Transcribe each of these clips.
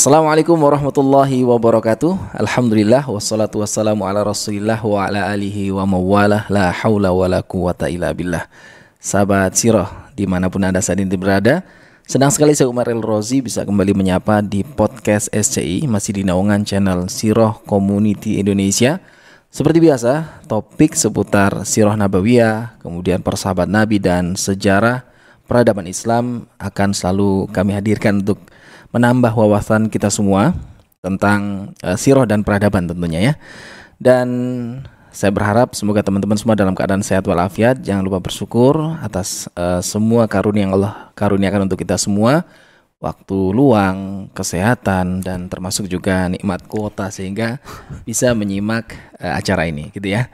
Assalamualaikum warahmatullahi wabarakatuh. Alhamdulillah Wassalatu wassalamu ala rasulillah Wa ala alihi wa mawalah. La hawla wa la quwata illa billah. Sahabat Sirah Di mana pun anda saat ini berada Senang sekali saya Umar El Rozi Bisa kembali menyapa di podcast SCI Masih di naungan channel Sirah Community Indonesia. Seperti biasa Topik seputar Sirah Nabawiyah Kemudian persahabat Nabi dan sejarah Peradaban Islam Akan selalu kami hadirkan untuk menambah wawasan kita semua tentang uh, siroh dan peradaban tentunya ya. Dan saya berharap semoga teman-teman semua dalam keadaan sehat walafiat. Jangan lupa bersyukur atas uh, semua karunia yang Allah karuniakan untuk kita semua. Waktu luang, kesehatan, dan termasuk juga nikmat kuota sehingga bisa menyimak uh, acara ini gitu ya.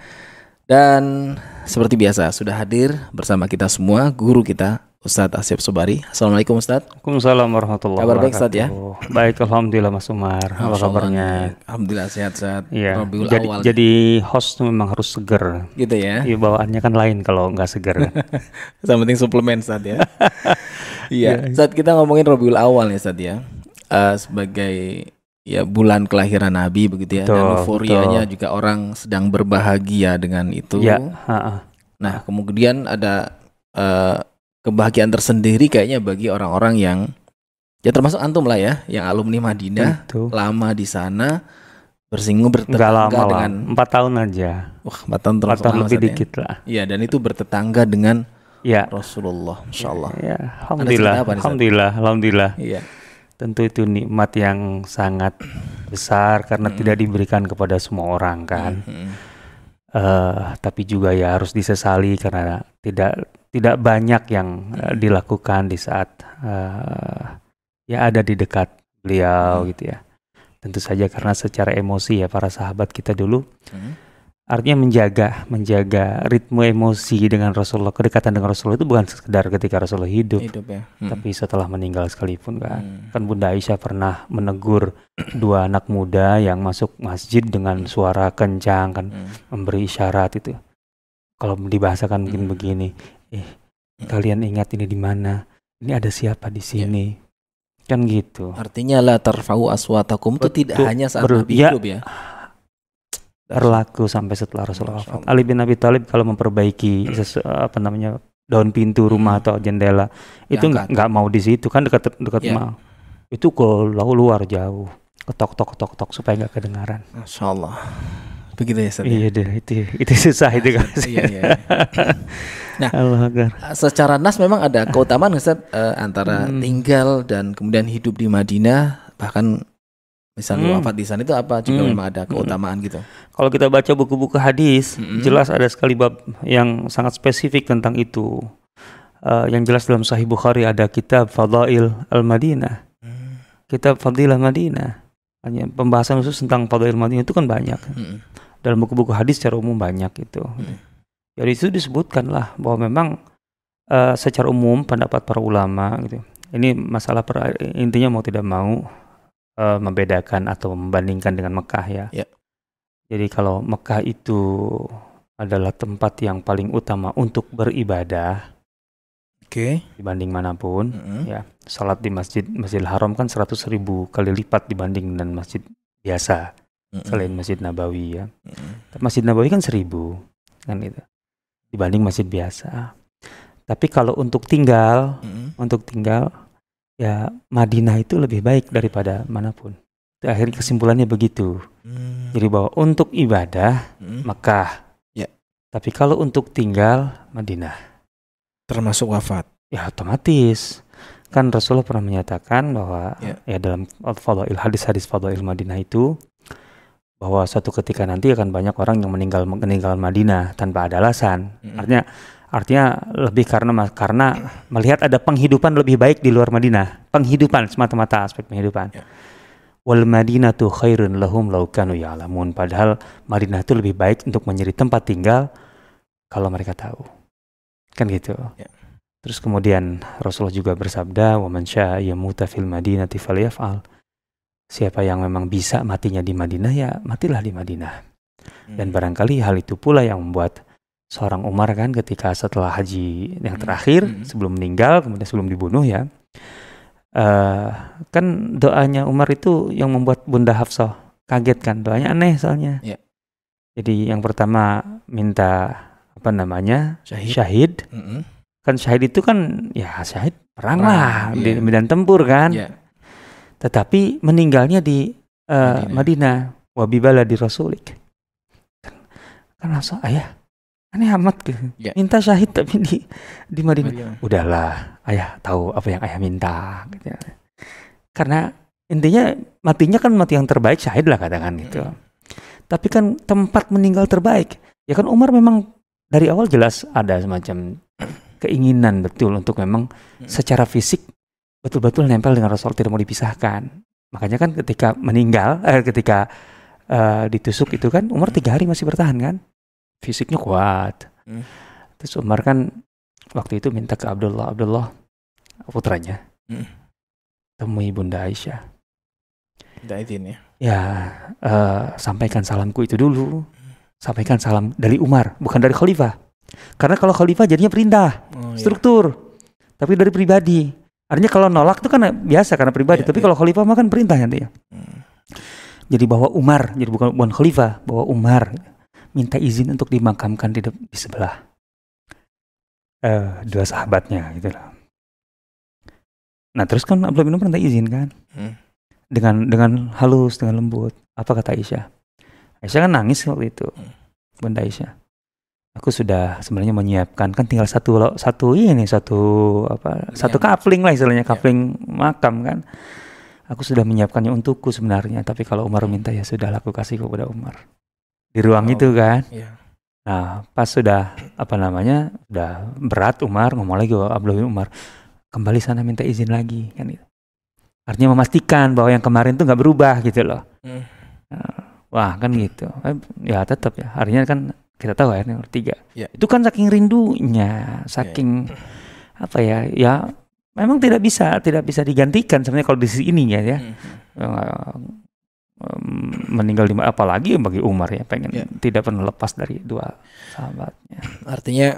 Dan seperti biasa sudah hadir bersama kita semua guru kita Ustadz Asyaf Sobari. Assalamualaikum Ustadz. Waalaikumsalam warahmatullahi Kabar baik Ustadz ya? Baik Alhamdulillah Mas Umar. Apa kabarnya? Alhamdulillah sehat-sehat. Iya. Jadi, awal. jadi host memang harus seger. Gitu ya? Iya bawaannya kan lain kalau nggak seger. Yang penting suplemen Ustadz ya. iya. Saat kita ngomongin Rabiul Awal ya Ustadz ya. Uh, sebagai ya bulan kelahiran Nabi begitu ya. Betul, Dan euforianya betul. juga orang sedang berbahagia dengan itu. Ya. Nah kemudian ada uh, kebahagiaan tersendiri kayaknya bagi orang-orang yang ya termasuk antum lah ya yang alumni Madinah Itu. lama di sana bersinggung bertetangga lama dengan empat tahun aja wah empat tahun terus tahun lebih ya. dikit lah iya dan itu bertetangga dengan ya. Rasulullah Insya Allah ya, alhamdulillah apa, alhamdulillah alhamdulillah iya tentu itu nikmat yang sangat besar karena -hmm. tidak diberikan kepada semua orang kan -hmm. uh, tapi juga ya harus disesali karena tidak tidak banyak yang uh, dilakukan di saat uh, ya ada di dekat beliau hmm. gitu ya. Tentu saja karena secara emosi ya para sahabat kita dulu hmm. artinya menjaga menjaga ritme emosi dengan Rasulullah kedekatan dengan Rasulullah itu bukan sekedar ketika Rasulullah hidup, hidup ya. hmm. tapi setelah meninggal sekalipun kan. Hmm. Kan Bunda Aisyah pernah menegur dua anak muda yang masuk masjid dengan suara kencang kan hmm. memberi isyarat itu. Kalau dibahasakan mungkin hmm. begini, eh hmm. kalian ingat ini di mana? Ini ada siapa di ya. sini? Ya. Kan gitu. Artinya la tarfa'u aswatakum itu tidak hanya saat Nabi ya, hidup ya. Berlaku sampai setelah Rasulullah wafat. Ali bin Abi Thalib kalau memperbaiki sesu, apa namanya daun pintu rumah hmm. atau jendela itu nggak nggak mau di situ kan dekat dekat ya. mau itu ke luar jauh ketok tok ketok tok supaya nggak kedengaran. Masya Allah. Begitu ya, Ustaz? Ya? Iya deh, itu itu susah itu kan. Iya, iya. Nah, Allah secara nas memang ada keutamaan Ustaz uh, antara hmm. tinggal dan kemudian hidup di Madinah bahkan misalnya hmm. wafat di sana itu apa juga hmm. memang ada hmm. keutamaan hmm. gitu. Kalau kita baca buku-buku hadis, hmm. jelas ada sekali bab yang sangat spesifik tentang itu. Uh, yang jelas dalam Sahih Bukhari ada kitab Fadail Al-Madinah. Hmm. Kitab Fadilah Madinah. Hanya pembahasan khusus tentang Fadail Madinah itu kan banyak. Hmm dalam buku-buku hadis secara umum banyak itu. Hmm. Jadi itu disebutkan lah bahwa memang uh, secara umum pendapat para ulama gitu. Ini masalah per, intinya mau tidak mau uh, membedakan atau membandingkan dengan Mekah ya. Yeah. Jadi kalau Mekah itu adalah tempat yang paling utama untuk beribadah. Oke. Okay. Dibanding mana pun, mm -hmm. ya. Salat di masjid Masjidil Haram kan 100 ribu kali lipat dibanding dengan masjid biasa mm-hmm. selain Masjid Nabawi ya. Mm-hmm. Masjid Nabawi kan seribu kan itu dibanding masjid biasa. Tapi kalau untuk tinggal, mm-hmm. untuk tinggal ya Madinah itu lebih baik daripada mana pun. Itu akhirnya kesimpulannya begitu. Mm. Jadi bahwa untuk ibadah mm. Mekah. Yeah. Tapi kalau untuk tinggal Madinah. Termasuk wafat. Ya otomatis. Kan Rasulullah pernah menyatakan bahwa yeah. ya dalam fadail hadis-hadis fadail Madinah itu bahwa suatu ketika nanti akan banyak orang yang meninggal meninggal Madinah tanpa ada alasan. Mm-hmm. Artinya artinya lebih karena karena melihat ada penghidupan lebih baik di luar Madinah. Penghidupan semata-mata aspek penghidupan. Yeah. Wal Madinatu khairun lahum law kanu ya'lamun. Padahal Madinah itu lebih baik untuk menjadi tempat tinggal kalau mereka tahu. Kan gitu. Yeah. Terus kemudian Rasulullah juga bersabda, "Wa man syaa'a yamuta fil madinati falyaf'al." Siapa yang memang bisa matinya di Madinah ya matilah di Madinah. Dan hmm. barangkali hal itu pula yang membuat seorang Umar kan ketika setelah haji yang hmm. terakhir hmm. sebelum meninggal kemudian sebelum dibunuh ya eh kan doanya Umar itu yang membuat Bunda Hafsah kaget kan doanya aneh soalnya. Iya. Jadi yang pertama minta apa namanya Syahid. syahid Mm-mm. kan syahid itu kan ya syahid perang, Perang, lah di iya. medan tempur kan. Ya. Tetapi meninggalnya di eh, Madinah. Madinah. Wabibala di Rasulik. Kan, langsung ayah aneh amat gitu. Ya. Minta syahid tapi di di Madinah. Madinah. Udahlah, ayah tahu apa yang ayah minta. Gitu. ya. Karena intinya matinya kan mati yang terbaik syahid lah katakan gitu. Mm. Tapi kan tempat meninggal terbaik. Ya kan Umar memang dari awal jelas ada semacam keinginan betul untuk memang Mm. secara fisik betul-betul nempel dengan Rasul tidak mau dipisahkan. Makanya kan ketika meninggal, eh, ketika eh, ditusuk itu kan Umar tiga hari masih bertahan kan, fisiknya kuat. Hmm. Terus Umar kan waktu itu minta ke Abdullah, Abdullah putranya, Hmm. temui Bunda Aisyah. Minta izin ya. Ya, eh, sampaikan salamku itu dulu. Sampaikan salam dari Umar, bukan dari Khalifah. Karena kalau Khalifah jadinya perintah, Oh, iya. struktur. Tapi dari pribadi. Artinya kalau nolak itu kan biasa karena pribadi. Iya, Tapi iya. kalau Khalifah mah kan perintah nanti ya. Hmm. Jadi bahwa Umar, jadi bukan bukan Khalifah, bahwa Umar minta izin untuk dimakamkan di, di sebelah eh dua sahabatnya gitu lah. Nah terus kan Abdullah bin Umar minta izin kan, Hmm. dengan dengan halus, dengan lembut. Apa kata Aisyah? Aisyah kan nangis waktu itu, Hmm. Bunda Aisyah. Aku sudah sebenarnya menyiapkan kan tinggal satu lo- satu ini satu apa satu Ya. kapling lah istilahnya Ya. kapling makam kan. Aku sudah menyiapkannya untukku sebenarnya, tapi kalau Umar minta ya sudah aku kasih kepada Umar di ruang Oh. itu kan. Iya. Nah pas sudah apa namanya udah berat Umar ngomong lagi bin Umar kembali sana minta izin lagi kan gitu. Artinya memastikan bahwa yang kemarin tuh nggak berubah gitu loh. Hmm. Nah, wah kan gitu. Eh, Ya tetap ya. Artinya kan kita tahu akhirnya nomor tiga. Ya. Itu kan saking rindunya, saking apa ya? Ya memang tidak bisa tidak bisa digantikan sebenarnya kalau di sisi ini ya ya. Hmm. Eh, em, meninggal di apalagi bagi Umar ya pengen Ya. tidak pernah lepas dari dua sahabatnya. Artinya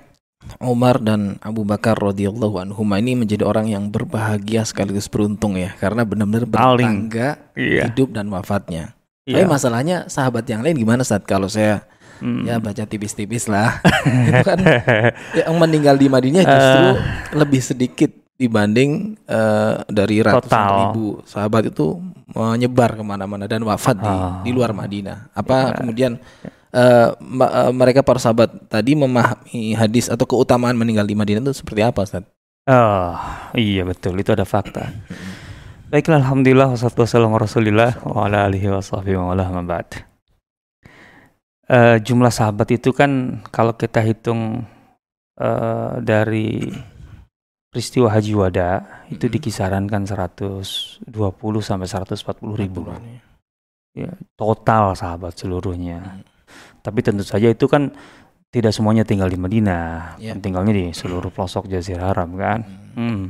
Umar dan Abu Bakar radhiyallahu anhuma ini menjadi orang yang berbahagia sekaligus beruntung ya karena benar-benar bertangga Iya. hidup dan wafatnya. Iya. Tapi masalahnya sahabat yang lain gimana saat kalau saya Hmm. ya baca tipis-tipis lah. itu kan yang meninggal di Madinah justru Eh. lebih sedikit dibanding eh, dari ratusan Total. ribu sahabat itu menyebar ke mana-mana dan wafat di, Ah. di luar Madinah. Apa Ya. kemudian ma- eh, mereka para sahabat tadi memahami hadis atau keutamaan meninggal di Madinah itu seperti apa, Ustaz? Oh, iya betul itu ada fakta. Baiklah alhamdulillah wassalatu wassalamu ala Rasulillah wa ala alihi washabbihi wa ala Eh, jumlah sahabat itu kan kalau kita hitung eh, dari peristiwa Haji Wada itu Mhm. di kisaran kan 120 sampai 140 ribu Ya. total sahabat seluruhnya. Tapi tentu saja itu kan tidak semuanya tinggal di Madinah, Ya. tinggalnya di seluruh pelosok Jazirah Arab kan. Hmm. Hmm.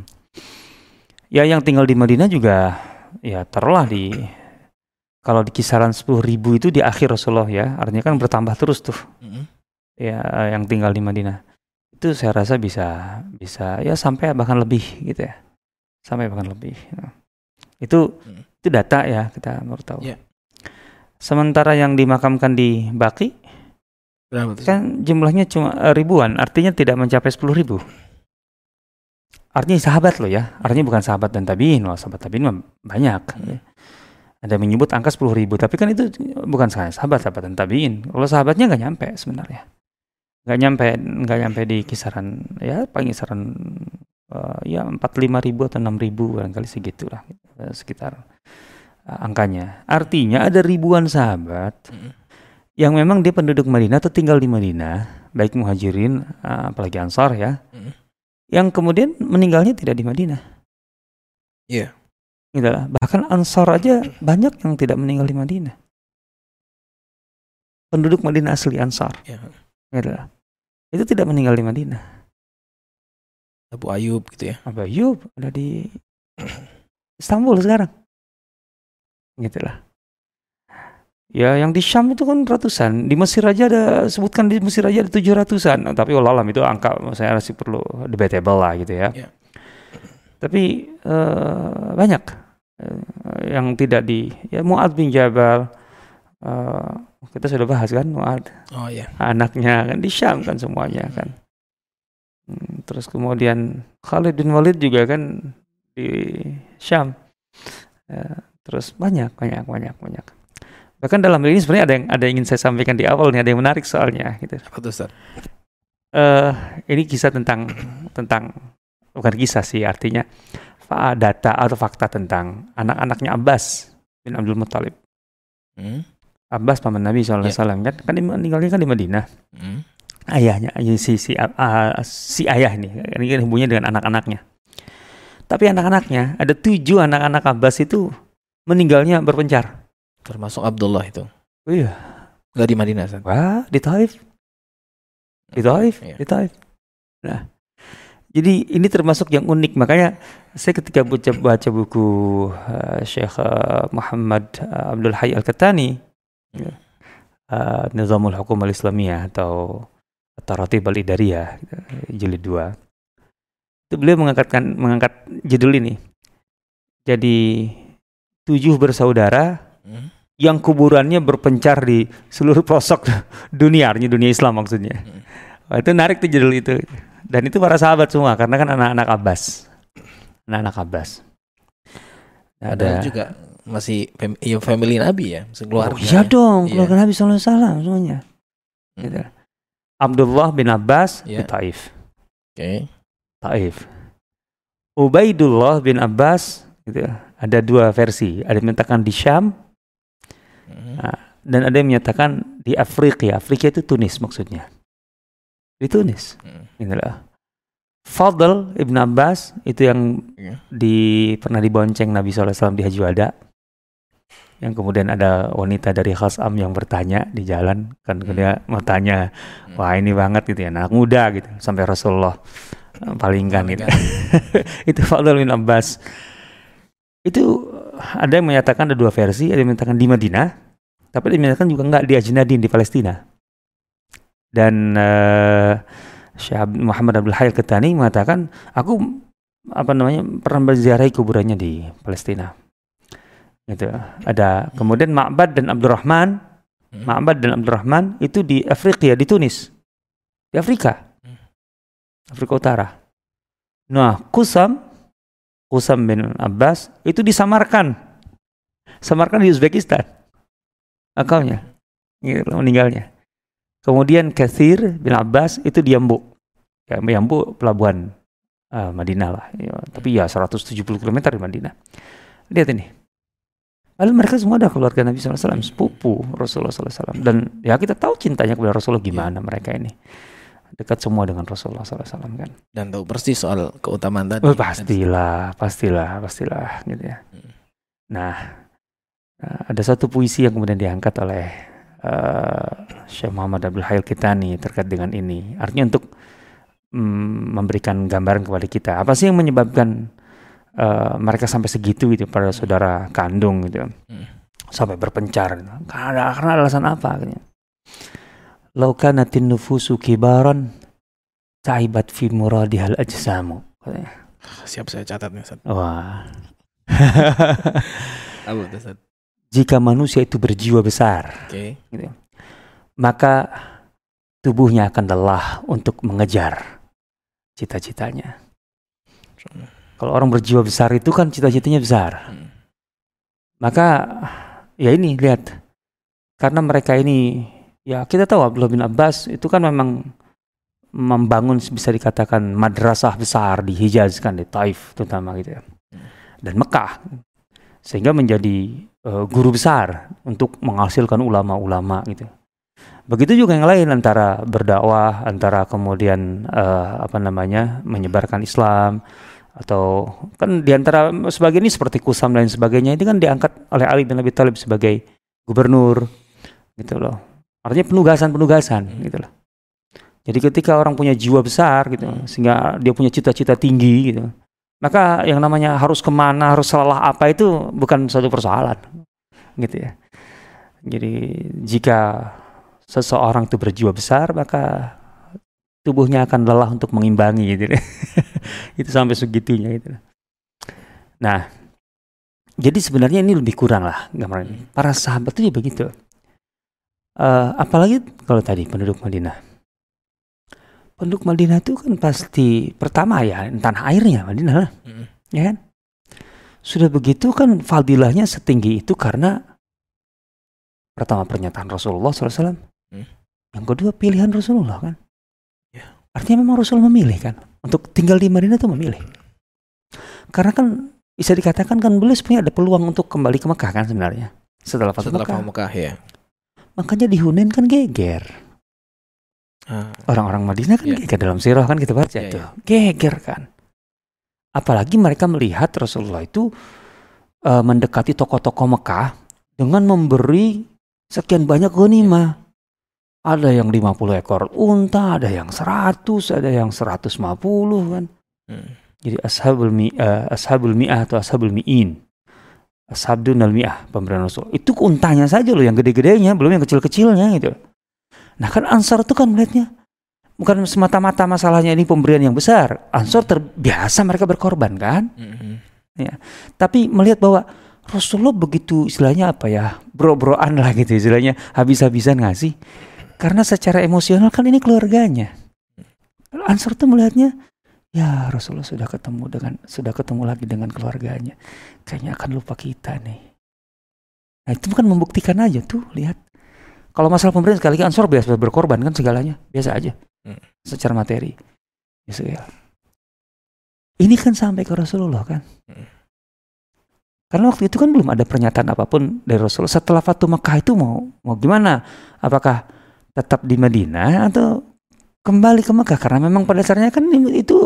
Ya yang tinggal di Madinah juga ya taruhlah di kalau di kisaran 10.000 ribu itu di akhir Rasulullah ya, artinya kan bertambah terus tuh Mhm. ya yang tinggal di Madinah. Itu saya rasa bisa bisa ya sampai bahkan lebih gitu ya. Sampai bahkan lebih. Nah, Itu Hmm. itu data ya kita baru tahu. Ya. Sementara yang dimakamkan di Baki Berapa kan jumlahnya cuma eh, ribuan, artinya tidak mencapai 10.000 ribu. Artinya sahabat loh ya, artinya bukan sahabat dan tabiin, wah sahabat tabiin banyak. Hmm. Ada menyebut angka 10.000 ribu, tapi kan itu bukan sekali sahabat, sahabat dan tabiin. Kalau sahabatnya nggak nyampe sebenarnya, nggak nyampe, nggak nyampe di kisaran ya paling kisaran eh, ya 45 ribu atau 6 ribu barangkali segitulah eh, sekitar eh, angkanya. Artinya ada ribuan sahabat Mhm. yang memang dia penduduk Madinah atau tinggal di Madinah, baik muhajirin, eh, apalagi ansar ya, Mhm. yang kemudian meninggalnya tidak di Madinah. Iya. Gitu lah. Bahkan ansar aja banyak yang tidak meninggal di Madinah. Penduduk Madinah asli ansar. Iya. Gitu lah. Itu tidak meninggal di Madinah. Abu Ayub gitu ya. Abu Ayyub ada di Istanbul sekarang. Gitu lah. Ya yang di Syam itu kan ratusan. Di Mesir aja ada sebutkan di Mesir aja ada tujuh ratusan. Tapi walau alam itu angka saya masih perlu debatable lah gitu ya. Ya. Tapi uh, banyak yang tidak di ya Muad bin Jabal uh, kita sudah bahas kan Muad. Oh iya. Anaknya kan di Syam kan semuanya kan. Hmm, terus kemudian Khalid bin Walid juga kan di Syam. Uh, terus banyak banyak banyak banyak. Bahkan dalam ini sebenarnya ada yang ada yang ingin saya sampaikan di awal nih, ada yang menarik soalnya gitu. Apa tuh Ustaz? Uh, ini kisah tentang tentang bukan kisah sih artinya data atau fakta tentang anak-anaknya Abbas bin Abdul Muthalib. Hmm? Abbas paman Nabi SAW yeah. kan kan meninggalnya kan di Madinah. Hmm? Ayahnya si si uh, si ayah ini ini kan hubungannya dengan anak-anaknya. Tapi anak-anaknya ada tujuh anak-anak Abbas itu meninggalnya berpencar. Termasuk Abdullah itu. Oh iya. Gak di Madinah, San. Wah, di Taif. Di Taif, iya. di Taif. Nah, jadi ini termasuk yang unik. Makanya saya ketika baca, baca buku uh, Syekh uh, Muhammad uh, Abdul Hayy Al-Katani, hmm. uh, Nizamul Hukum Al-Islamiyah atau Taratib Al-Idariyah, jilid 2. Itu beliau mengangkatkan mengangkat judul ini. Jadi tujuh bersaudara hmm yang kuburannya berpencar di seluruh pelosok dunia, artinya dunia Islam maksudnya. Hmm. itu narik tuh judul itu. Dan itu para sahabat semua karena kan anak-anak Abbas. Anak-anak Abbas. Ada, ada juga masih fam ya family Nabi ya, keluarga. Oh, iya dong, iya. keluarga iya. Nabi sallallahu alaihi wasallam semuanya. Hmm. Gitu. Abdullah bin Abbas yeah. di Taif. Oke. Okay. Taif. Ubaidullah bin Abbas gitu. Ada dua versi. Ada yang mengatakan di Syam, Nah, dan ada yang menyatakan di Afrika, Afrika itu Tunis maksudnya. Di Tunis. Hmm. Inilah. Fadl Ibn Abbas itu yang yeah. di pernah dibonceng Nabi SAW di Haji Wada. Yang kemudian ada wanita dari Khasam yang bertanya di jalan kan hmm. dia mau tanya, hmm. wah ini banget gitu ya, anak muda gitu sampai Rasulullah eh, palingkan gitu. itu Fadl bin Abbas. Itu ada yang menyatakan ada dua versi, ada yang menyatakan di Madinah, tapi dimintakan juga enggak di Ajnadin di Palestina. Dan uh, Syekh Muhammad Abdul Hayy Ketani mengatakan, aku apa namanya pernah berziarahi kuburannya di Palestina. Gitu. Ada kemudian Ma'bad dan Abdurrahman, hmm. Ma'bad dan Abdurrahman itu di Afrika di Tunis. Di Afrika. Hmm. Afrika Utara. Nah, Kusam Kusam bin Abbas itu disamarkan. Samarkan di Uzbekistan akalnya gitu, meninggalnya kemudian Kathir bin Abbas itu di Yambu ya, Yambu pelabuhan uh, Madinah lah ya, tapi ya 170 km di Madinah lihat ini Lalu mereka semua ada keluarga Nabi SAW, sepupu Rasulullah SAW. Dan ya kita tahu cintanya kepada Rasulullah gimana mereka ini. Dekat semua dengan Rasulullah SAW kan. Dan tahu persis soal keutamaan tadi. Oh, pastilah, pastilah, pastilah gitu ya. Hmm. Nah, Uh, ada satu puisi yang kemudian diangkat oleh uh, Syekh Muhammad Abdul Hayal Kitani terkait dengan ini. Artinya untuk mm, memberikan gambaran kepada kita. Apa sih yang menyebabkan uh, mereka sampai segitu gitu pada saudara kandung gitu. Hmm. Sampai berpencar. Karena, karena alasan apa? Gitu. Laukanatin nufusu kibaran taibat fi muradihal ajsamu. Siap saya catat nih, Wah. Apa tuh, jika manusia itu berjiwa besar, okay. gitu, maka tubuhnya akan lelah untuk mengejar cita-citanya. Kalau orang berjiwa besar itu kan cita-citanya besar. Hmm. Maka ya ini lihat, karena mereka ini ya kita tahu Abdullah bin Abbas itu kan memang membangun bisa dikatakan madrasah besar di Hijaz kan di Taif terutama gitu ya. Hmm. Dan Mekah sehingga menjadi uh, guru besar untuk menghasilkan ulama-ulama gitu. Begitu juga yang lain antara berdakwah, antara kemudian uh, apa namanya menyebarkan Islam atau kan di antara sebagian ini seperti Kusam dan sebagainya ini kan diangkat oleh Ali bin Abi Thalib sebagai gubernur gitu loh. Artinya penugasan-penugasan gitu loh. Jadi ketika orang punya jiwa besar gitu, sehingga dia punya cita-cita tinggi gitu, maka yang namanya harus ke mana, harus salah apa itu bukan satu persoalan, gitu ya. Jadi jika seseorang itu berjiwa besar, maka tubuhnya akan lelah untuk mengimbangi, gitu. Ya. itu sampai segitunya, gitu. Nah, jadi sebenarnya ini lebih kurang lah gambaran ini. Para sahabat itu ya begitu. Eh, apalagi kalau tadi penduduk Madinah. Penduduk Madinah itu kan pasti pertama ya tanah airnya Madinah lah, Mm. ya kan? Sudah begitu kan fadilahnya setinggi itu karena pertama pernyataan Rasulullah SAW, Hmm. yang kedua pilihan Rasulullah kan. Ya. Artinya memang Rasul memilih kan untuk tinggal di Madinah itu memilih. Karena kan bisa dikatakan kan beliau sebenarnya ada peluang untuk kembali ke Mekah kan sebenarnya setelah Fathu Mekah. Mekah ya. Makanya di Hunain kan geger. Ah, Orang-orang Madinah kan Iya. geger dalam sirah kan kita baca Iya, tuh. Geger kan. Apalagi mereka melihat Rasulullah itu eh, mendekati tokoh-tokoh Mekah dengan memberi sekian banyak ghanimah. Ada yang 50 ekor unta, ada yang 100, ada yang 150 kan. mm. Jadi ashabul mi, eh, ashabul mi'ah atau ashabul mi'in. Ashabdun al mi'ah pemberian Rasul. Itu untanya saja loh yang gede-gedenya, belum yang kecil-kecilnya gitu. Nah kan Ansar itu kan melihatnya bukan semata-mata masalahnya ini pemberian yang besar. Ansar terbiasa mereka berkorban kan. Mhm. Tapi melihat bahwa Rasulullah begitu istilahnya apa ya bro-broan lah gitu istilahnya habis-habisan ngasih. Karena secara emosional kan ini keluarganya. Ansar tuh melihatnya ya Rasulullah sudah ketemu dengan sudah ketemu lagi dengan keluarganya. Kayaknya akan lupa kita nih. Nah itu kan membuktikan aja tuh lihat. Kalau masalah pemberian sekali lagi Ansar biasa berkorban kan segalanya biasa aja Hmm. secara materi. Biasa ya. Ini kan sampai ke Rasulullah kan. Hmm. Karena waktu itu kan belum ada pernyataan apa pun dari Rasulullah. Setelah Fatu Mekah itu mau mau gimana? Apakah tetap di Madinah atau kembali ke Mekah? Karena memang pada dasarnya kan itu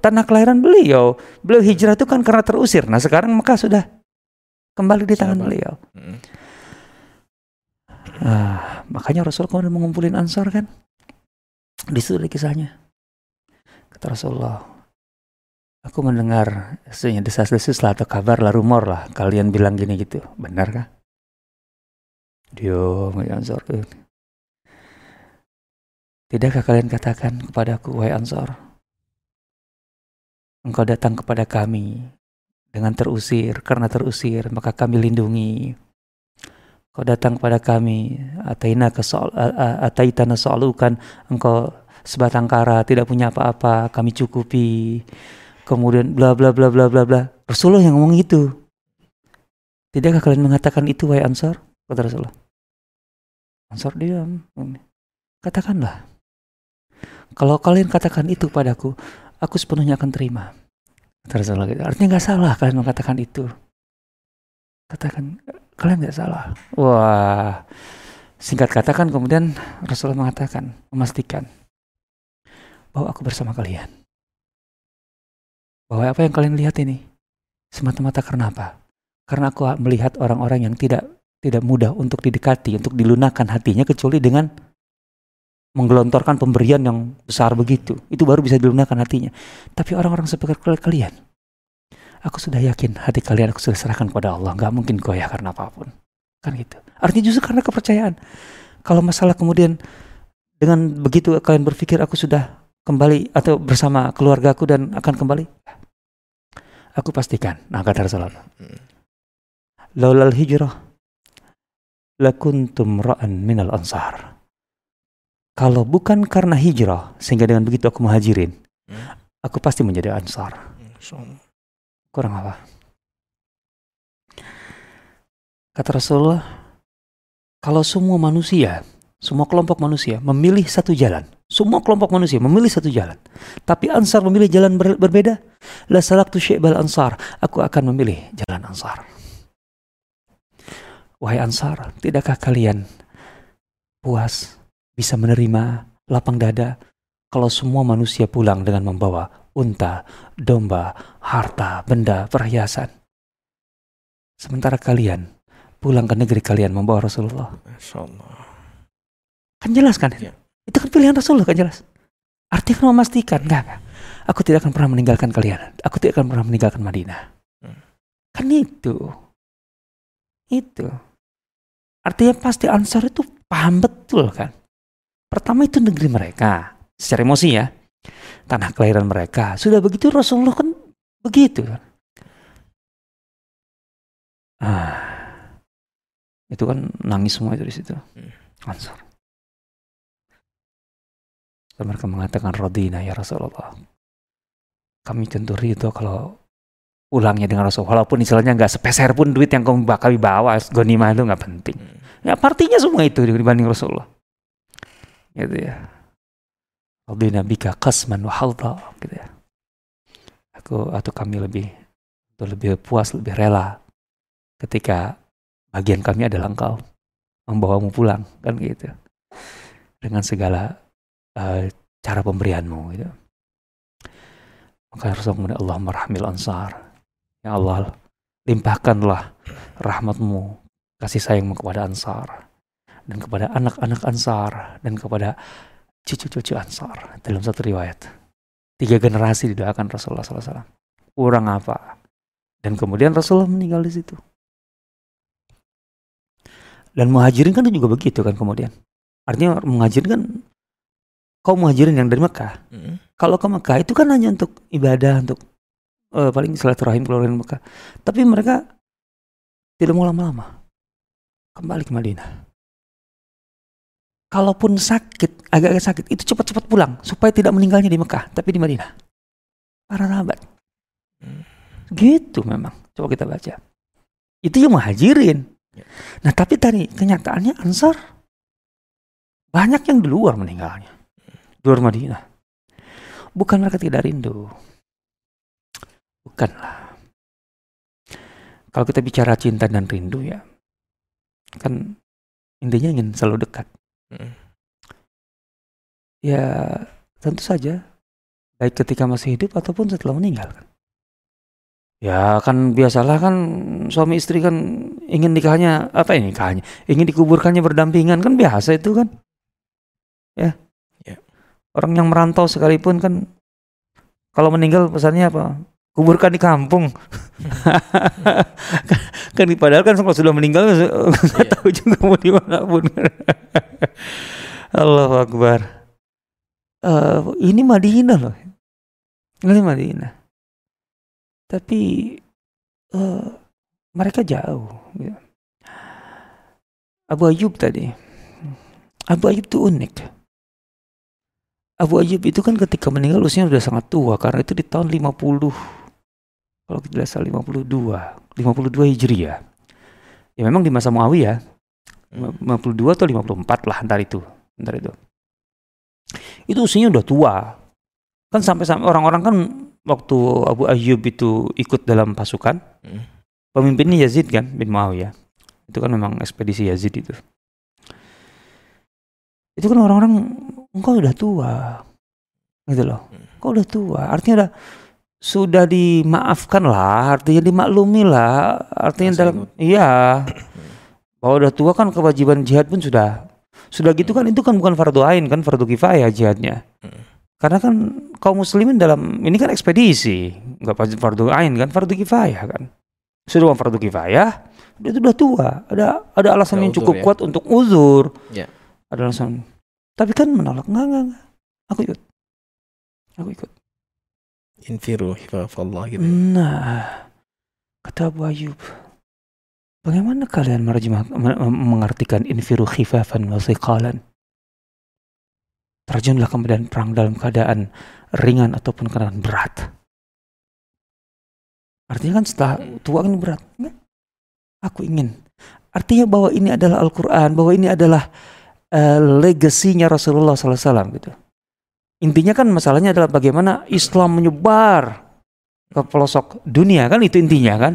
tanah kelahiran beliau. Beliau hijrah itu kan karena terusir. Nah sekarang Mekah sudah kembali di tangan Sahabat. beliau. Mm. Ah, makanya Rasul kemudian mengumpulin Ansar kan. Di situ ada kisahnya. Kata Rasulullah, aku mendengar istilahnya desas-desus lah atau kabar lah rumor lah. Kalian bilang gini gitu, benar kah? Diam Ansar. Tidakkah kalian katakan kepadaku, wahai Ansar, engkau datang kepada kami dengan terusir, karena terusir maka kami lindungi. Kau datang kepada kami, ataina ke soal, ataitana soalukan, engkau sebatang kara, tidak punya apa-apa, kami cukupi. Kemudian bla bla bla bla bla bla. Rasulullah yang ngomong itu. Tidakkah kalian mengatakan itu wahai Ansar? Kata Rasulullah. Ansar diam. Katakanlah. Kalau kalian katakan itu padaku, aku sepenuhnya akan terima. Kata Rasulullah gitu. Artinya nggak salah kalian mengatakan itu. Katakan kalian nggak salah. Wah, singkat katakan kemudian Rasulullah mengatakan, memastikan bahwa aku bersama kalian. Bahwa apa yang kalian lihat ini semata-mata karena apa? Karena aku melihat orang-orang yang tidak tidak mudah untuk didekati, untuk dilunakkan hatinya kecuali dengan menggelontorkan pemberian yang besar begitu. Itu baru bisa dilunakkan hatinya. Tapi orang-orang seperti kalian, aku sudah yakin hati kalian aku sudah serahkan kepada Allah. Nggak mungkin goyah karena apa pun. Kan gitu. Artinya justru karena kepercayaan. Kalau masalah kemudian dengan begitu kalian berpikir aku sudah kembali atau bersama keluargaku dan akan kembali, aku pastikan. Nah kata Rasulullah, laulal hijrah lakuntum ra'an minal ansar. Kalau bukan karena hijrah, sehingga dengan begitu aku muhajirin, Hmm. aku pasti menjadi ansar. Masya Kurang apa? Kata Rasulullah, kalau semua manusia, semua kelompok manusia memilih satu jalan, semua kelompok manusia memilih satu jalan, tapi Ansar memilih jalan ber- berbeda, la salaktu syi'bal Ansar, aku akan memilih jalan Ansar. Wahai Ansar, tidakkah kalian puas bisa menerima lapang dada kalau semua manusia pulang dengan membawa unta, domba, harta, benda, perhiasan. Sementara kalian pulang ke negeri kalian membawa Rasulullah. Kan jelas kan? Iya. Itu kan pilihan Rasulullah kan jelas. Artinya kan memastikan, enggak, enggak. Aku tidak akan pernah meninggalkan kalian. Aku tidak akan pernah meninggalkan Madinah. Hmm. Kan itu. Itu. Artinya pasti Ansar itu paham betul kan. Pertama itu negeri mereka. Secara emosi ya. Tanah kelahiran mereka. Sudah begitu Rasulullah kan begitu kan. Ah, itu kan nangis semua itu di situ. Hmm. Ansar. Dan mereka mengatakan Rodina ya Rasulullah. Kami tentu ridho kalau pulangnya dengan Rasul. Walaupun istilahnya nggak sepeser pun duit yang kami bakal bawa, gonimah itu nggak penting. Hmm. Ya partinya semua itu dibanding Rasulullah. Gitu ya. Radina bika qasman wa halda gitu ya. Aku atau kami lebih atau lebih puas, lebih rela ketika bagian kami adalah engkau membawamu pulang kan gitu. Dengan segala uh, cara pemberianmu gitu. Maka Rasul kemudian Allah merahmil ansar. Ya Allah, limpahkanlah rahmatmu, kasih sayangmu kepada ansar. Dan kepada anak-anak ansar. Dan kepada cucu-cucu ansar. Dalam satu riwayat. Tiga generasi didoakan Rasulullah SAW. Kurang apa? Dan kemudian Rasulullah meninggal di situ. Dan muhajirin kan juga begitu kan kemudian. Artinya muhajirin kan kaum muhajirin yang dari Mekah. Hmm. Kalau ke Mekah itu kan hanya untuk ibadah, untuk eh, paling silaturahim keluarga Mekah. Tapi mereka tidak mau lama-lama. Kembali ke Madinah. Kalaupun sakit, agak-agak sakit, itu cepat-cepat pulang supaya tidak meninggalnya di Mekah, tapi di Madinah. Para sahabat. Hmm. Gitu memang. Coba kita baca. Itu yang muhajirin. Ya. Nah, tapi tadi kenyataannya Ansar banyak yang di luar meninggalnya. Di luar Madinah. Bukan mereka tidak rindu. Bukanlah. Kalau kita bicara cinta dan rindu ya, kan intinya ingin selalu dekat. Hmm. Ya tentu saja, baik ketika masih hidup ataupun setelah meninggal. kan. Ya kan biasalah kan suami istri kan ingin nikahnya apa ini nikahnya, ingin dikuburkannya berdampingan kan biasa itu kan. Ya. Ya. Orang yang merantau sekalipun kan kalau meninggal pesannya apa? Kuburkan di kampung. kan padahal kan kalau sudah meninggal nggak Iya. tahu juga mau di mana pun. Allahu Akbar. Eh, ini Madinah loh. Ini Madinah. Tapi eh, mereka jauh. gitu. Abu Ayyub tadi. Abu Ayyub itu unik. Abu Ayyub itu kan ketika meninggal usianya sudah sangat tua karena itu di tahun 50 kalau tidak salah 52 52 Hijriah. Ya memang di masa Muawiyah Hmm. 52 atau 54 lah antar itu antar itu. Itu usianya udah tua. Kan sampai sampai orang-orang kan waktu Abu Ayyub itu ikut dalam pasukan Hmm. pemimpinnya Yazid kan bin Muawiyah. Itu kan memang ekspedisi Yazid itu. Itu kan orang-orang engkau udah tua. Gitu loh. Hmm. engkau udah tua? Artinya udah sudah dimaafkan lah artinya dimaklumi lah artinya Masa dalam ikut. iya. Bahwa udah tua kan kewajiban jihad pun sudah sudah gitu kan itu kan bukan fardu ain kan fardu kifayah jihadnya. Hmm. karena kan kaum muslimin dalam ini kan ekspedisi. Nggak pasti fardu ain kan fardu kifayah kan. Sudah bukan fardu kifayah dia itu udah tua. Ada ada alasan Ada yang cukup ya? kuat untuk uzur. Ya. ada alasan. Tapi kan menolak. Enggak enggak, enggak. aku ikut. Aku ikut Infiru hifafallah gitu. Nah, kata Abu Ayyub, bagaimana kalian merjemah, me- me- mengartikan infiru khifafan wa thiqalan? Terjunlah ke medan perang dalam keadaan ringan ataupun keadaan berat. Artinya kan setelah tua kan berat. Enggak. Aku ingin. Artinya bahwa ini adalah Al-Quran, bahwa ini adalah eh, legasinya Rasulullah SAW gitu. Intinya kan masalahnya adalah bagaimana Islam menyebar ke pelosok dunia kan itu intinya kan.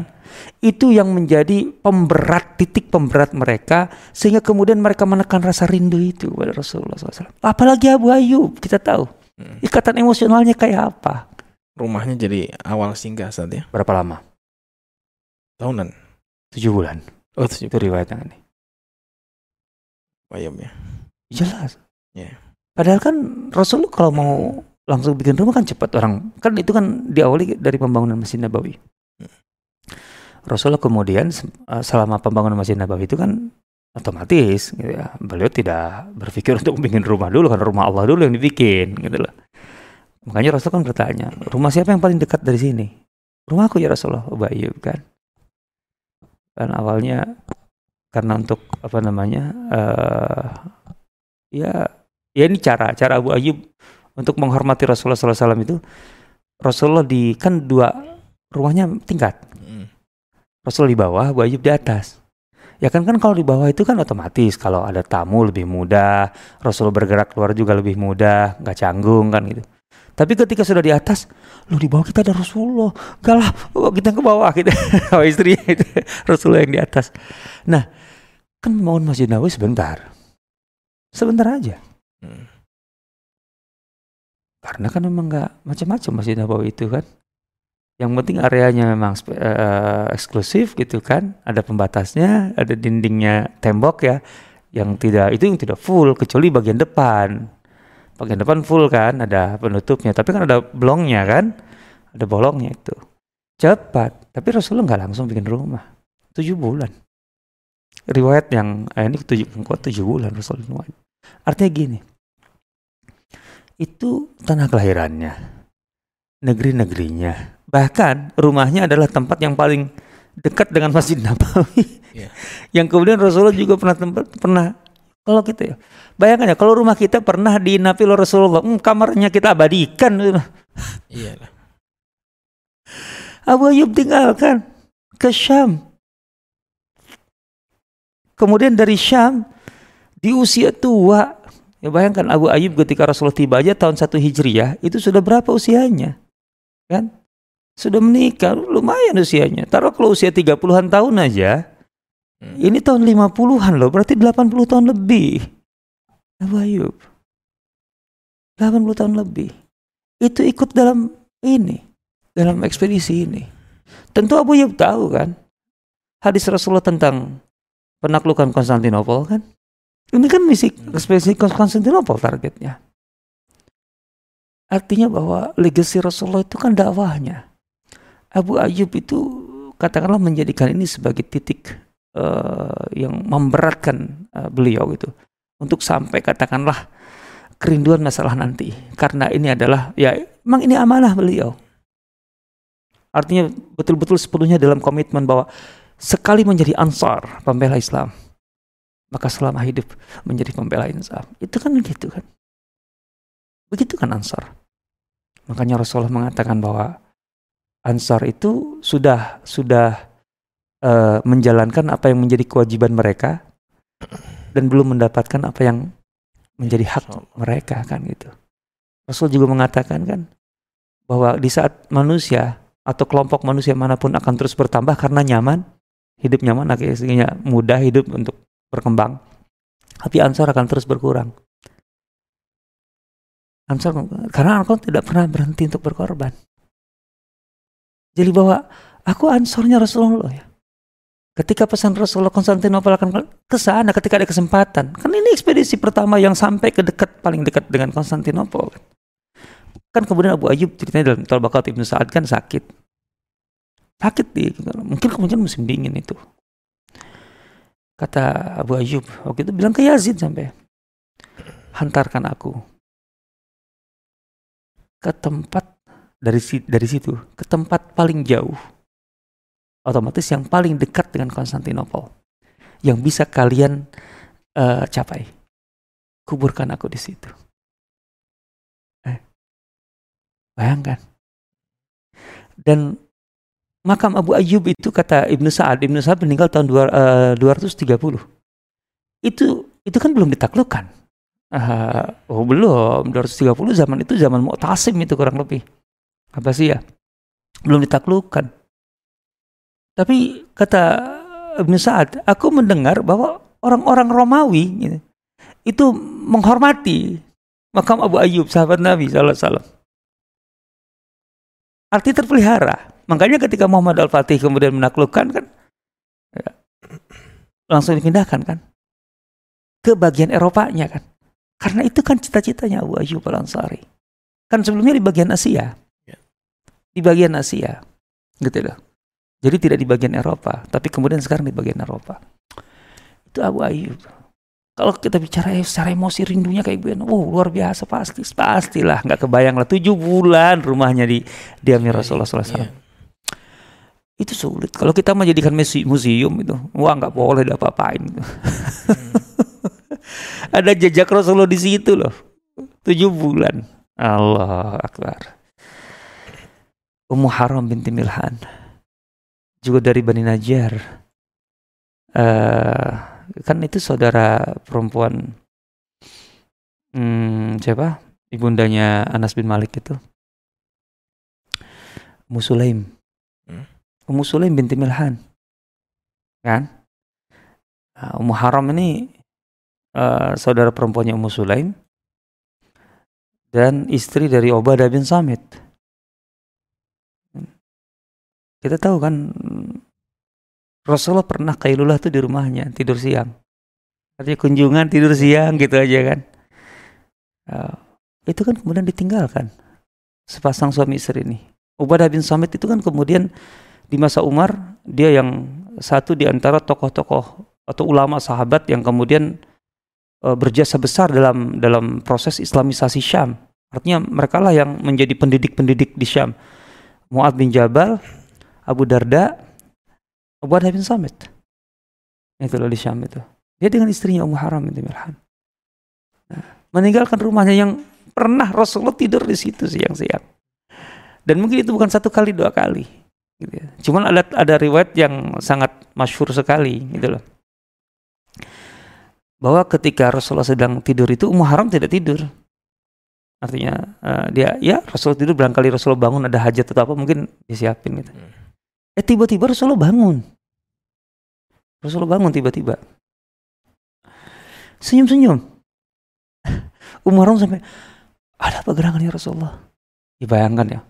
Itu yang menjadi pemberat titik pemberat mereka sehingga kemudian mereka menekan rasa rindu itu kepada Rasulullah SAW. Apalagi Abu Ayyub kita tahu Hmm. ikatan emosionalnya kayak apa. Rumahnya jadi awal singgah saat ya. Berapa lama? Tahunan. Tujuh bulan. Oh, itu Itu riwayatnya nih. bayam ya. Jelas. Iya. Padahal kan Rasul kalau mau langsung bikin rumah kan cepat orang kan itu kan diawali dari pembangunan Masjid Nabawi. Rasulullah kemudian eh, selama pembangunan Masjid Nabawi itu kan otomatis gitu ya, beliau tidak berpikir untuk bikin rumah dulu kan rumah Allah dulu yang dibikin gitu loh. Makanya Rasul kan bertanya, rumah siapa yang paling dekat dari sini? Rumahku ya Rasulullah, Abu Ayyub kan. kan awalnya karena untuk apa namanya uh, ya ya ini cara cara Abu Ayyub untuk menghormati Rasulullah SAW itu Rasulullah di kan dua rumahnya tingkat hmm. Rasul di bawah Abu Ayyub di atas ya kan kan kalau di bawah itu kan otomatis kalau ada tamu lebih mudah Rasul bergerak keluar juga lebih mudah nggak canggung kan gitu tapi ketika sudah di atas, lu di bawah kita ada Rasulullah. Gak lah, kita ke bawah kita. Oh, istri itu Rasulullah yang di atas. Nah, kan mau Masjid Nabawi sebentar. Sebentar aja. Hmm. Karena kan memang nggak macam-macam Masjid Nabawi itu kan. Yang penting areanya memang uh, eksklusif gitu kan. Ada pembatasnya, ada dindingnya tembok ya. Yang tidak itu yang tidak full kecuali bagian depan bagian depan full kan ada penutupnya tapi kan ada blongnya kan ada bolongnya itu cepat tapi Rasulullah nggak langsung bikin rumah tujuh bulan riwayat yang eh, ini tujuh tujuh bulan Rasulullah artinya gini itu tanah kelahirannya negeri-negerinya bahkan rumahnya adalah tempat yang paling dekat dengan Masjid Nabawi yeah. yang kemudian Rasulullah juga pernah tempat pernah kalau kita ya, bayangkan ya kalau rumah kita pernah diinapi oleh Rasulullah, hmm, kamarnya kita abadikan. Iya. Abu Ayyub tinggalkan ke Syam. Kemudian dari Syam di usia tua, ya bayangkan Abu Ayyub ketika Rasulullah tiba aja tahun 1 Hijriah, itu sudah berapa usianya? Kan? Sudah menikah, lumayan usianya. Taruh kalau usia 30-an tahun aja, Hmm. Ini tahun 50-an loh, berarti 80 tahun lebih. Abu Ayub. 80 tahun lebih. Itu ikut dalam ini, dalam ekspedisi ini. Tentu Abu Ayub tahu kan, hadis Rasulullah tentang penaklukan Konstantinopel kan. Ini kan misi ekspedisi Konstantinopel targetnya. Artinya bahwa legasi Rasulullah itu kan dakwahnya. Abu Ayub itu katakanlah menjadikan ini sebagai titik uh, yang memberatkan uh, beliau itu untuk sampai katakanlah kerinduan masalah nanti karena ini adalah ya memang ini amanah beliau artinya betul-betul sepenuhnya dalam komitmen bahwa sekali menjadi ansar pembela Islam maka selama hidup menjadi pembela Islam itu kan gitu kan? Begitu kan ansar? Makanya Rasulullah mengatakan bahwa ansar itu sudah sudah uh, menjalankan apa yang menjadi kewajiban mereka dan belum mendapatkan apa yang menjadi hak mereka kan gitu. Rasul juga mengatakan kan bahwa di saat manusia atau kelompok manusia mana pun akan terus bertambah karena nyaman, hidup nyaman akhirnya mudah hidup untuk berkembang. Tapi ansar akan terus berkurang. Ansar karena engkau tidak pernah berhenti untuk berkorban. Jadi bahwa aku ansornya Rasulullah ya. Ketika pesan Rasulullah Konstantinopel akan ke sana ketika ada kesempatan. Kan ini ekspedisi pertama yang sampai ke dekat paling dekat dengan Konstantinopel. Kan kemudian Abu Ayyub ceritanya dalam Talbakat Ibnu Sa'ad kan sakit. Sakit di mungkin kemudian musim dingin itu. Kata Abu Ayyub waktu itu bilang ke Yazid sampai hantarkan aku ke tempat dari dari situ ke tempat paling jauh otomatis yang paling dekat dengan Konstantinopel yang bisa kalian uh, capai. Kuburkan aku di situ. Eh, bayangkan. Dan makam Abu Ayyub itu kata Ibnu Sa'ad, Ibnu Sa'ad meninggal tahun dua, uh, 230. Itu itu kan belum ditaklukkan. Uh, oh belum, 230 zaman itu zaman Mu'tasim itu kurang lebih. Apa sih ya? Belum ditaklukkan. Tapi kata Ibn Sa'ad, aku mendengar bahwa orang-orang Romawi gitu, itu menghormati makam Abu Ayyub, sahabat Nabi SAW. Arti terpelihara. Makanya ketika Muhammad Al-Fatih kemudian menaklukkan kan, ya, langsung dipindahkan kan ke bagian Eropanya kan. Karena itu kan cita-citanya Abu Ayyub Al-Ansari. Kan sebelumnya di bagian Asia. Ya. Di bagian Asia. Gitu loh. Jadi tidak di bagian Eropa, tapi kemudian sekarang di bagian Eropa. Itu Abu Ayyub. Kalau kita bicara eh, secara emosi rindunya kayak gue, oh luar biasa pasti, pastilah nggak kebayang lah tujuh bulan rumahnya di diamnya Rasulullah SAW. Yeah. Itu sulit. Kalau kita menjadikan museum itu, wah nggak boleh apa-apain. Gitu. Hmm. Ada jejak Rasulullah di situ loh. Tujuh bulan. Allah Akbar. Ummu Haram binti Milhan. Juga dari Bani Najjar. Uh, kan itu saudara perempuan hmm, siapa? Ibundanya Anas bin Malik itu. Musulaim. Hmm? Ummu Sulaim binti Milhan. Kan? Nah, Ummu Haram ini uh, saudara perempuannya Ummu Sulaim dan istri dari Ubadah bin Samit. Kita tahu kan Rasulullah pernah kailulah tuh di rumahnya tidur siang. Artinya kunjungan tidur siang gitu aja kan. Uh, itu kan kemudian ditinggalkan sepasang suami istri ini. Ubadah bin Samit itu kan kemudian di masa Umar dia yang satu di antara tokoh-tokoh atau ulama sahabat yang kemudian e, berjasa besar dalam dalam proses Islamisasi Syam. Artinya mereka lah yang menjadi pendidik-pendidik di Syam. Muad bin Jabal, Abu Darda, Abu Darda bin Samit. Itu di Syam itu. Dia dengan istrinya Ummu Haram bin Milhan. Nah, meninggalkan rumahnya yang pernah Rasulullah tidur di situ siang-siang. Dan mungkin itu bukan satu kali, dua kali. Gitu ya. Cuman ada ada riwayat yang sangat masyhur sekali gitu loh. Bahwa ketika Rasulullah sedang tidur itu Ummu Haram tidak tidur. Artinya uh, dia ya Rasulullah tidur barangkali Rasulullah bangun ada hajat atau apa mungkin disiapin gitu. Hmm. Eh tiba-tiba Rasulullah bangun. Rasulullah bangun tiba-tiba. Senyum-senyum. Haram sampai ada apa gerangannya Rasulullah? Dibayangkan ya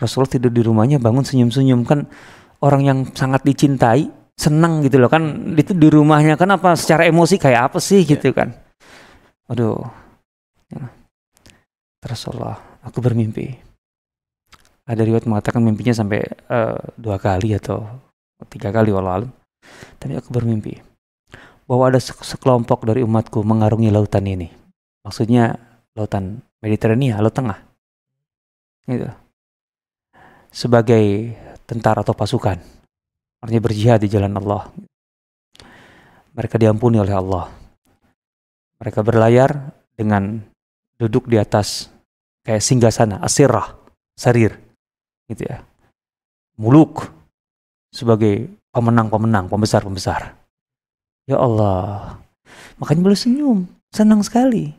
Rasulullah tidur di rumahnya bangun senyum-senyum. Kan orang yang sangat dicintai senang gitu loh. Kan itu di rumahnya. Kan apa secara emosi kayak apa sih gitu kan? Aduh. Ya. Rasulullah aku bermimpi. Ada riwayat mengatakan mimpinya sampai uh, dua kali atau tiga kali walau tapi aku bermimpi bahwa ada sekelompok dari umatku mengarungi lautan ini. Maksudnya lautan Mediterania laut tengah. Gitu sebagai tentara atau pasukan. Artinya berjihad di jalan Allah. Mereka diampuni oleh Allah. Mereka berlayar dengan duduk di atas kayak singgah sana, asirah, sarir. Gitu ya. Muluk sebagai pemenang-pemenang, pembesar-pembesar. Ya Allah. Makanya boleh senyum, senang sekali.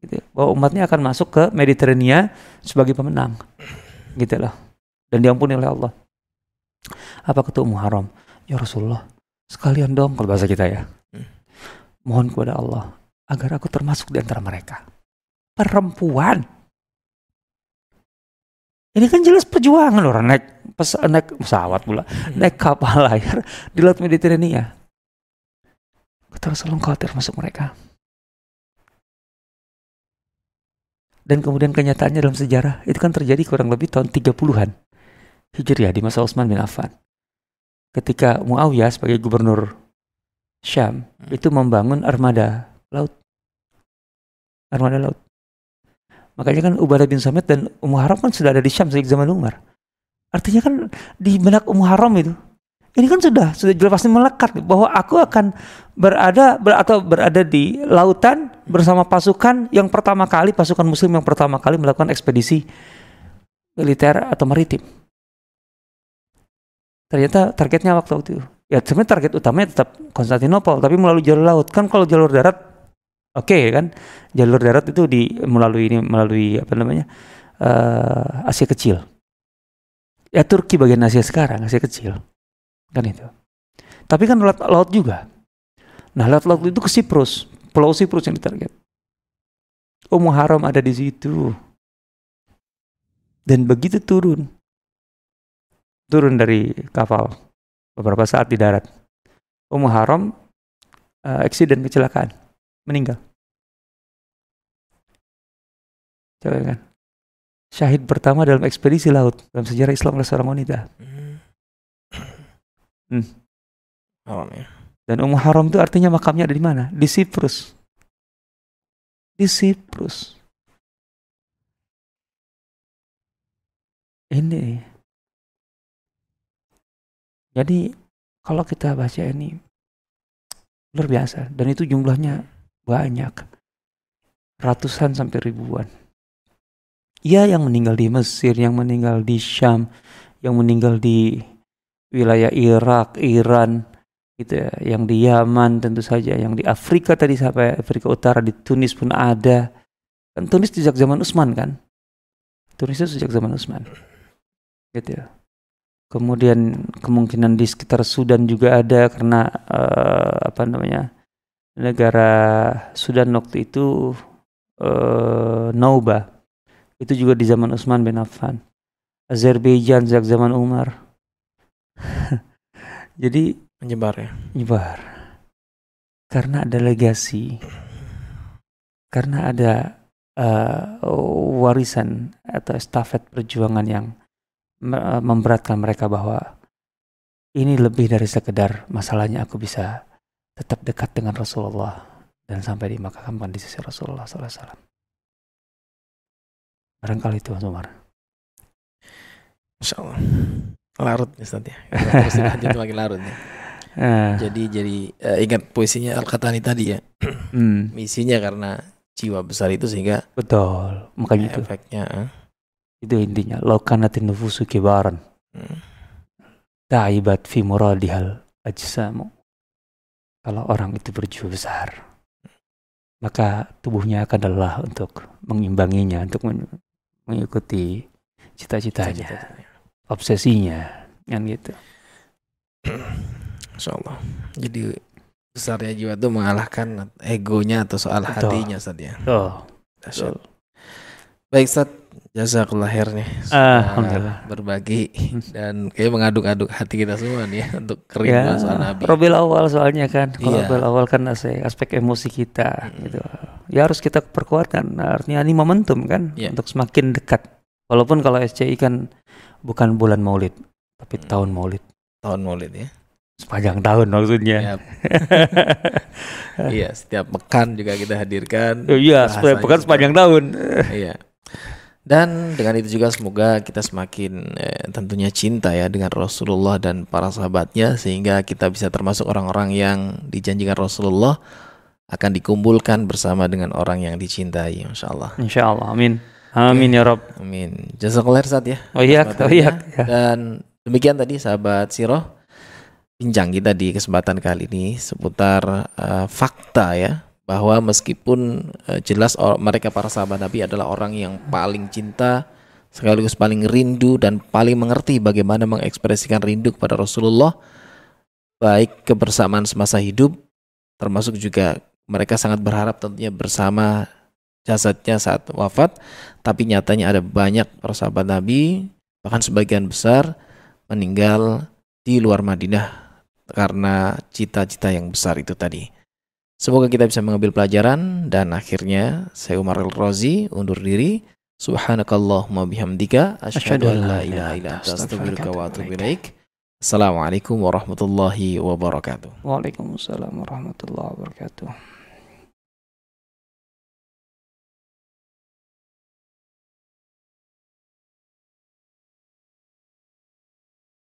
Gitu. Ya. Bahwa umatnya akan masuk ke Mediterania sebagai pemenang. Gitu loh dan diampuni oleh Allah. Apa Ummu Haram? Ya Rasulullah, sekalian dong kalau bahasa kita ya. Hmm. Mohon kepada Allah agar aku termasuk di antara mereka. Perempuan. Ini kan jelas perjuangan orang naik pes naik pesawat pula, hmm. naik kapal layar di laut Mediterania. Kata Rasulullah khawatir masuk mereka. Dan kemudian kenyataannya dalam sejarah itu kan terjadi kurang lebih tahun 30-an. Hijriah di masa Utsman bin Affan. Ketika Muawiyah sebagai gubernur Syam hmm. itu membangun armada laut. Armada laut. Makanya kan Ubadah bin Samit dan Ummu Haram kan sudah ada di Syam sejak zaman Umar. Artinya kan di benak Ummu Haram itu ini kan sudah sudah jelas pasti melekat bahwa aku akan berada ber, atau berada di lautan bersama pasukan yang pertama kali pasukan muslim yang pertama kali melakukan ekspedisi militer atau maritim ternyata targetnya waktu itu. Ya sebenarnya target utamanya tetap Konstantinopel tapi melalui jalur laut. Kan kalau jalur darat oke okay, kan? Jalur darat itu di melalui ini melalui apa namanya uh, Asia kecil. Ya Turki bagian Asia sekarang Asia kecil. Kan itu. Tapi kan laut, laut juga. Nah laut laut itu ke Siprus. Pulau Siprus yang ditarget. Ummu Haram ada di situ. Dan begitu turun turun dari kapal beberapa saat di darat. Ummu Haram uh, eksiden kecelakaan, meninggal. Coba kan. Syahid pertama dalam ekspedisi laut dalam sejarah Islam oleh seorang wanita. Hmm. hmm. Haram ya. Dan Ummu Haram itu artinya makamnya ada di mana? Di Siprus. Di Siprus. Ini Jadi kalau kita baca ini luar biasa dan itu jumlahnya banyak. Ratusan sampai ribuan. Iya yang meninggal di Mesir, yang meninggal di Syam, yang meninggal di wilayah Irak, Iran, gitu ya, yang di Yaman tentu saja, yang di Afrika tadi sampai Afrika Utara di Tunis pun ada. Kan Tunis sejak zaman Utsman kan? Tunis itu sejak zaman Utsman. Gitu ya. Kemudian kemungkinan di sekitar Sudan juga ada karena uh, apa namanya? negara Sudan waktu itu uh, Nauba itu juga di zaman Utsman bin Affan. Azerbaijan sejak zaman Umar. Jadi menyebar ya. Menyebar. Karena ada legasi. Karena ada uh, warisan atau estafet perjuangan yang memberatkan mereka bahwa ini lebih dari sekedar masalahnya aku bisa tetap dekat dengan Rasulullah dan sampai dimakamkan di sisi Rasulullah SAW. Barangkali itu Mas Umar. Masya Allah. Larut nih Ustaz ya. Terus lagi larut nih. Uh. Jadi jadi uh, ingat puisinya Al-Qatani tadi ya. Hmm. Misinya karena jiwa besar itu sehingga betul makanya itu efeknya uh. Itu intinya lokanatin nufusu kibaran hmm. ta'ibat fi muradihal ajsamu kalau orang itu berjiwa besar maka tubuhnya akan lelah untuk mengimbanginya untuk mengikuti cita-citanya, Cita obsesinya, kan gitu. Insya Allah. Jadi besarnya jiwa itu mengalahkan egonya atau soal Betul. hatinya saat ya. Betul. Baik Ustaz, jazakallah khair nih. Alhamdulillah. Berbagi dan kayak mengaduk-aduk hati kita semua nih ya, untuk kerinduan ya, soal Nabi. Robil awal soalnya kan. Kalau iya. awal kan aspek, emosi kita hmm. gitu. Ya harus kita perkuatkan. Artinya ini momentum kan yeah. untuk semakin dekat. Walaupun kalau SCI kan bukan bulan Maulid, tapi hmm. tahun Maulid. Tahun Maulid ya. Sepanjang tahun maksudnya. iya, setiap pekan juga kita hadirkan. Oh, iya, setiap pekan sepanjang tahun. iya. Dan dengan itu juga semoga kita semakin eh, tentunya cinta ya dengan Rasulullah dan para sahabatnya sehingga kita bisa termasuk orang-orang yang dijanjikan Rasulullah akan dikumpulkan bersama dengan orang yang dicintai insya Allah. Insya Allah, amin. Amin ya Rob. Amin. Jazakallah saat ya. Oh iya, oh iya. Dan demikian tadi sahabat Siroh bincang kita di kesempatan kali ini seputar uh, fakta ya bahwa meskipun uh, jelas mereka para sahabat Nabi adalah orang yang paling cinta sekaligus paling rindu dan paling mengerti bagaimana mengekspresikan rindu kepada Rasulullah baik kebersamaan semasa hidup termasuk juga mereka sangat berharap tentunya bersama jasadnya saat wafat tapi nyatanya ada banyak para sahabat Nabi bahkan sebagian besar meninggal di luar Madinah karena cita-cita yang besar itu tadi. Semoga kita bisa mengambil pelajaran dan akhirnya saya Umar Al-Razi undur diri. Subhanakallahumma bihamdika asyhadu an la ilaha illa anta astaghfiruka wa atubu ilaik. Assalamualaikum warahmatullahi wabarakatuh. Waalaikumsalam warahmatullahi wabarakatuh.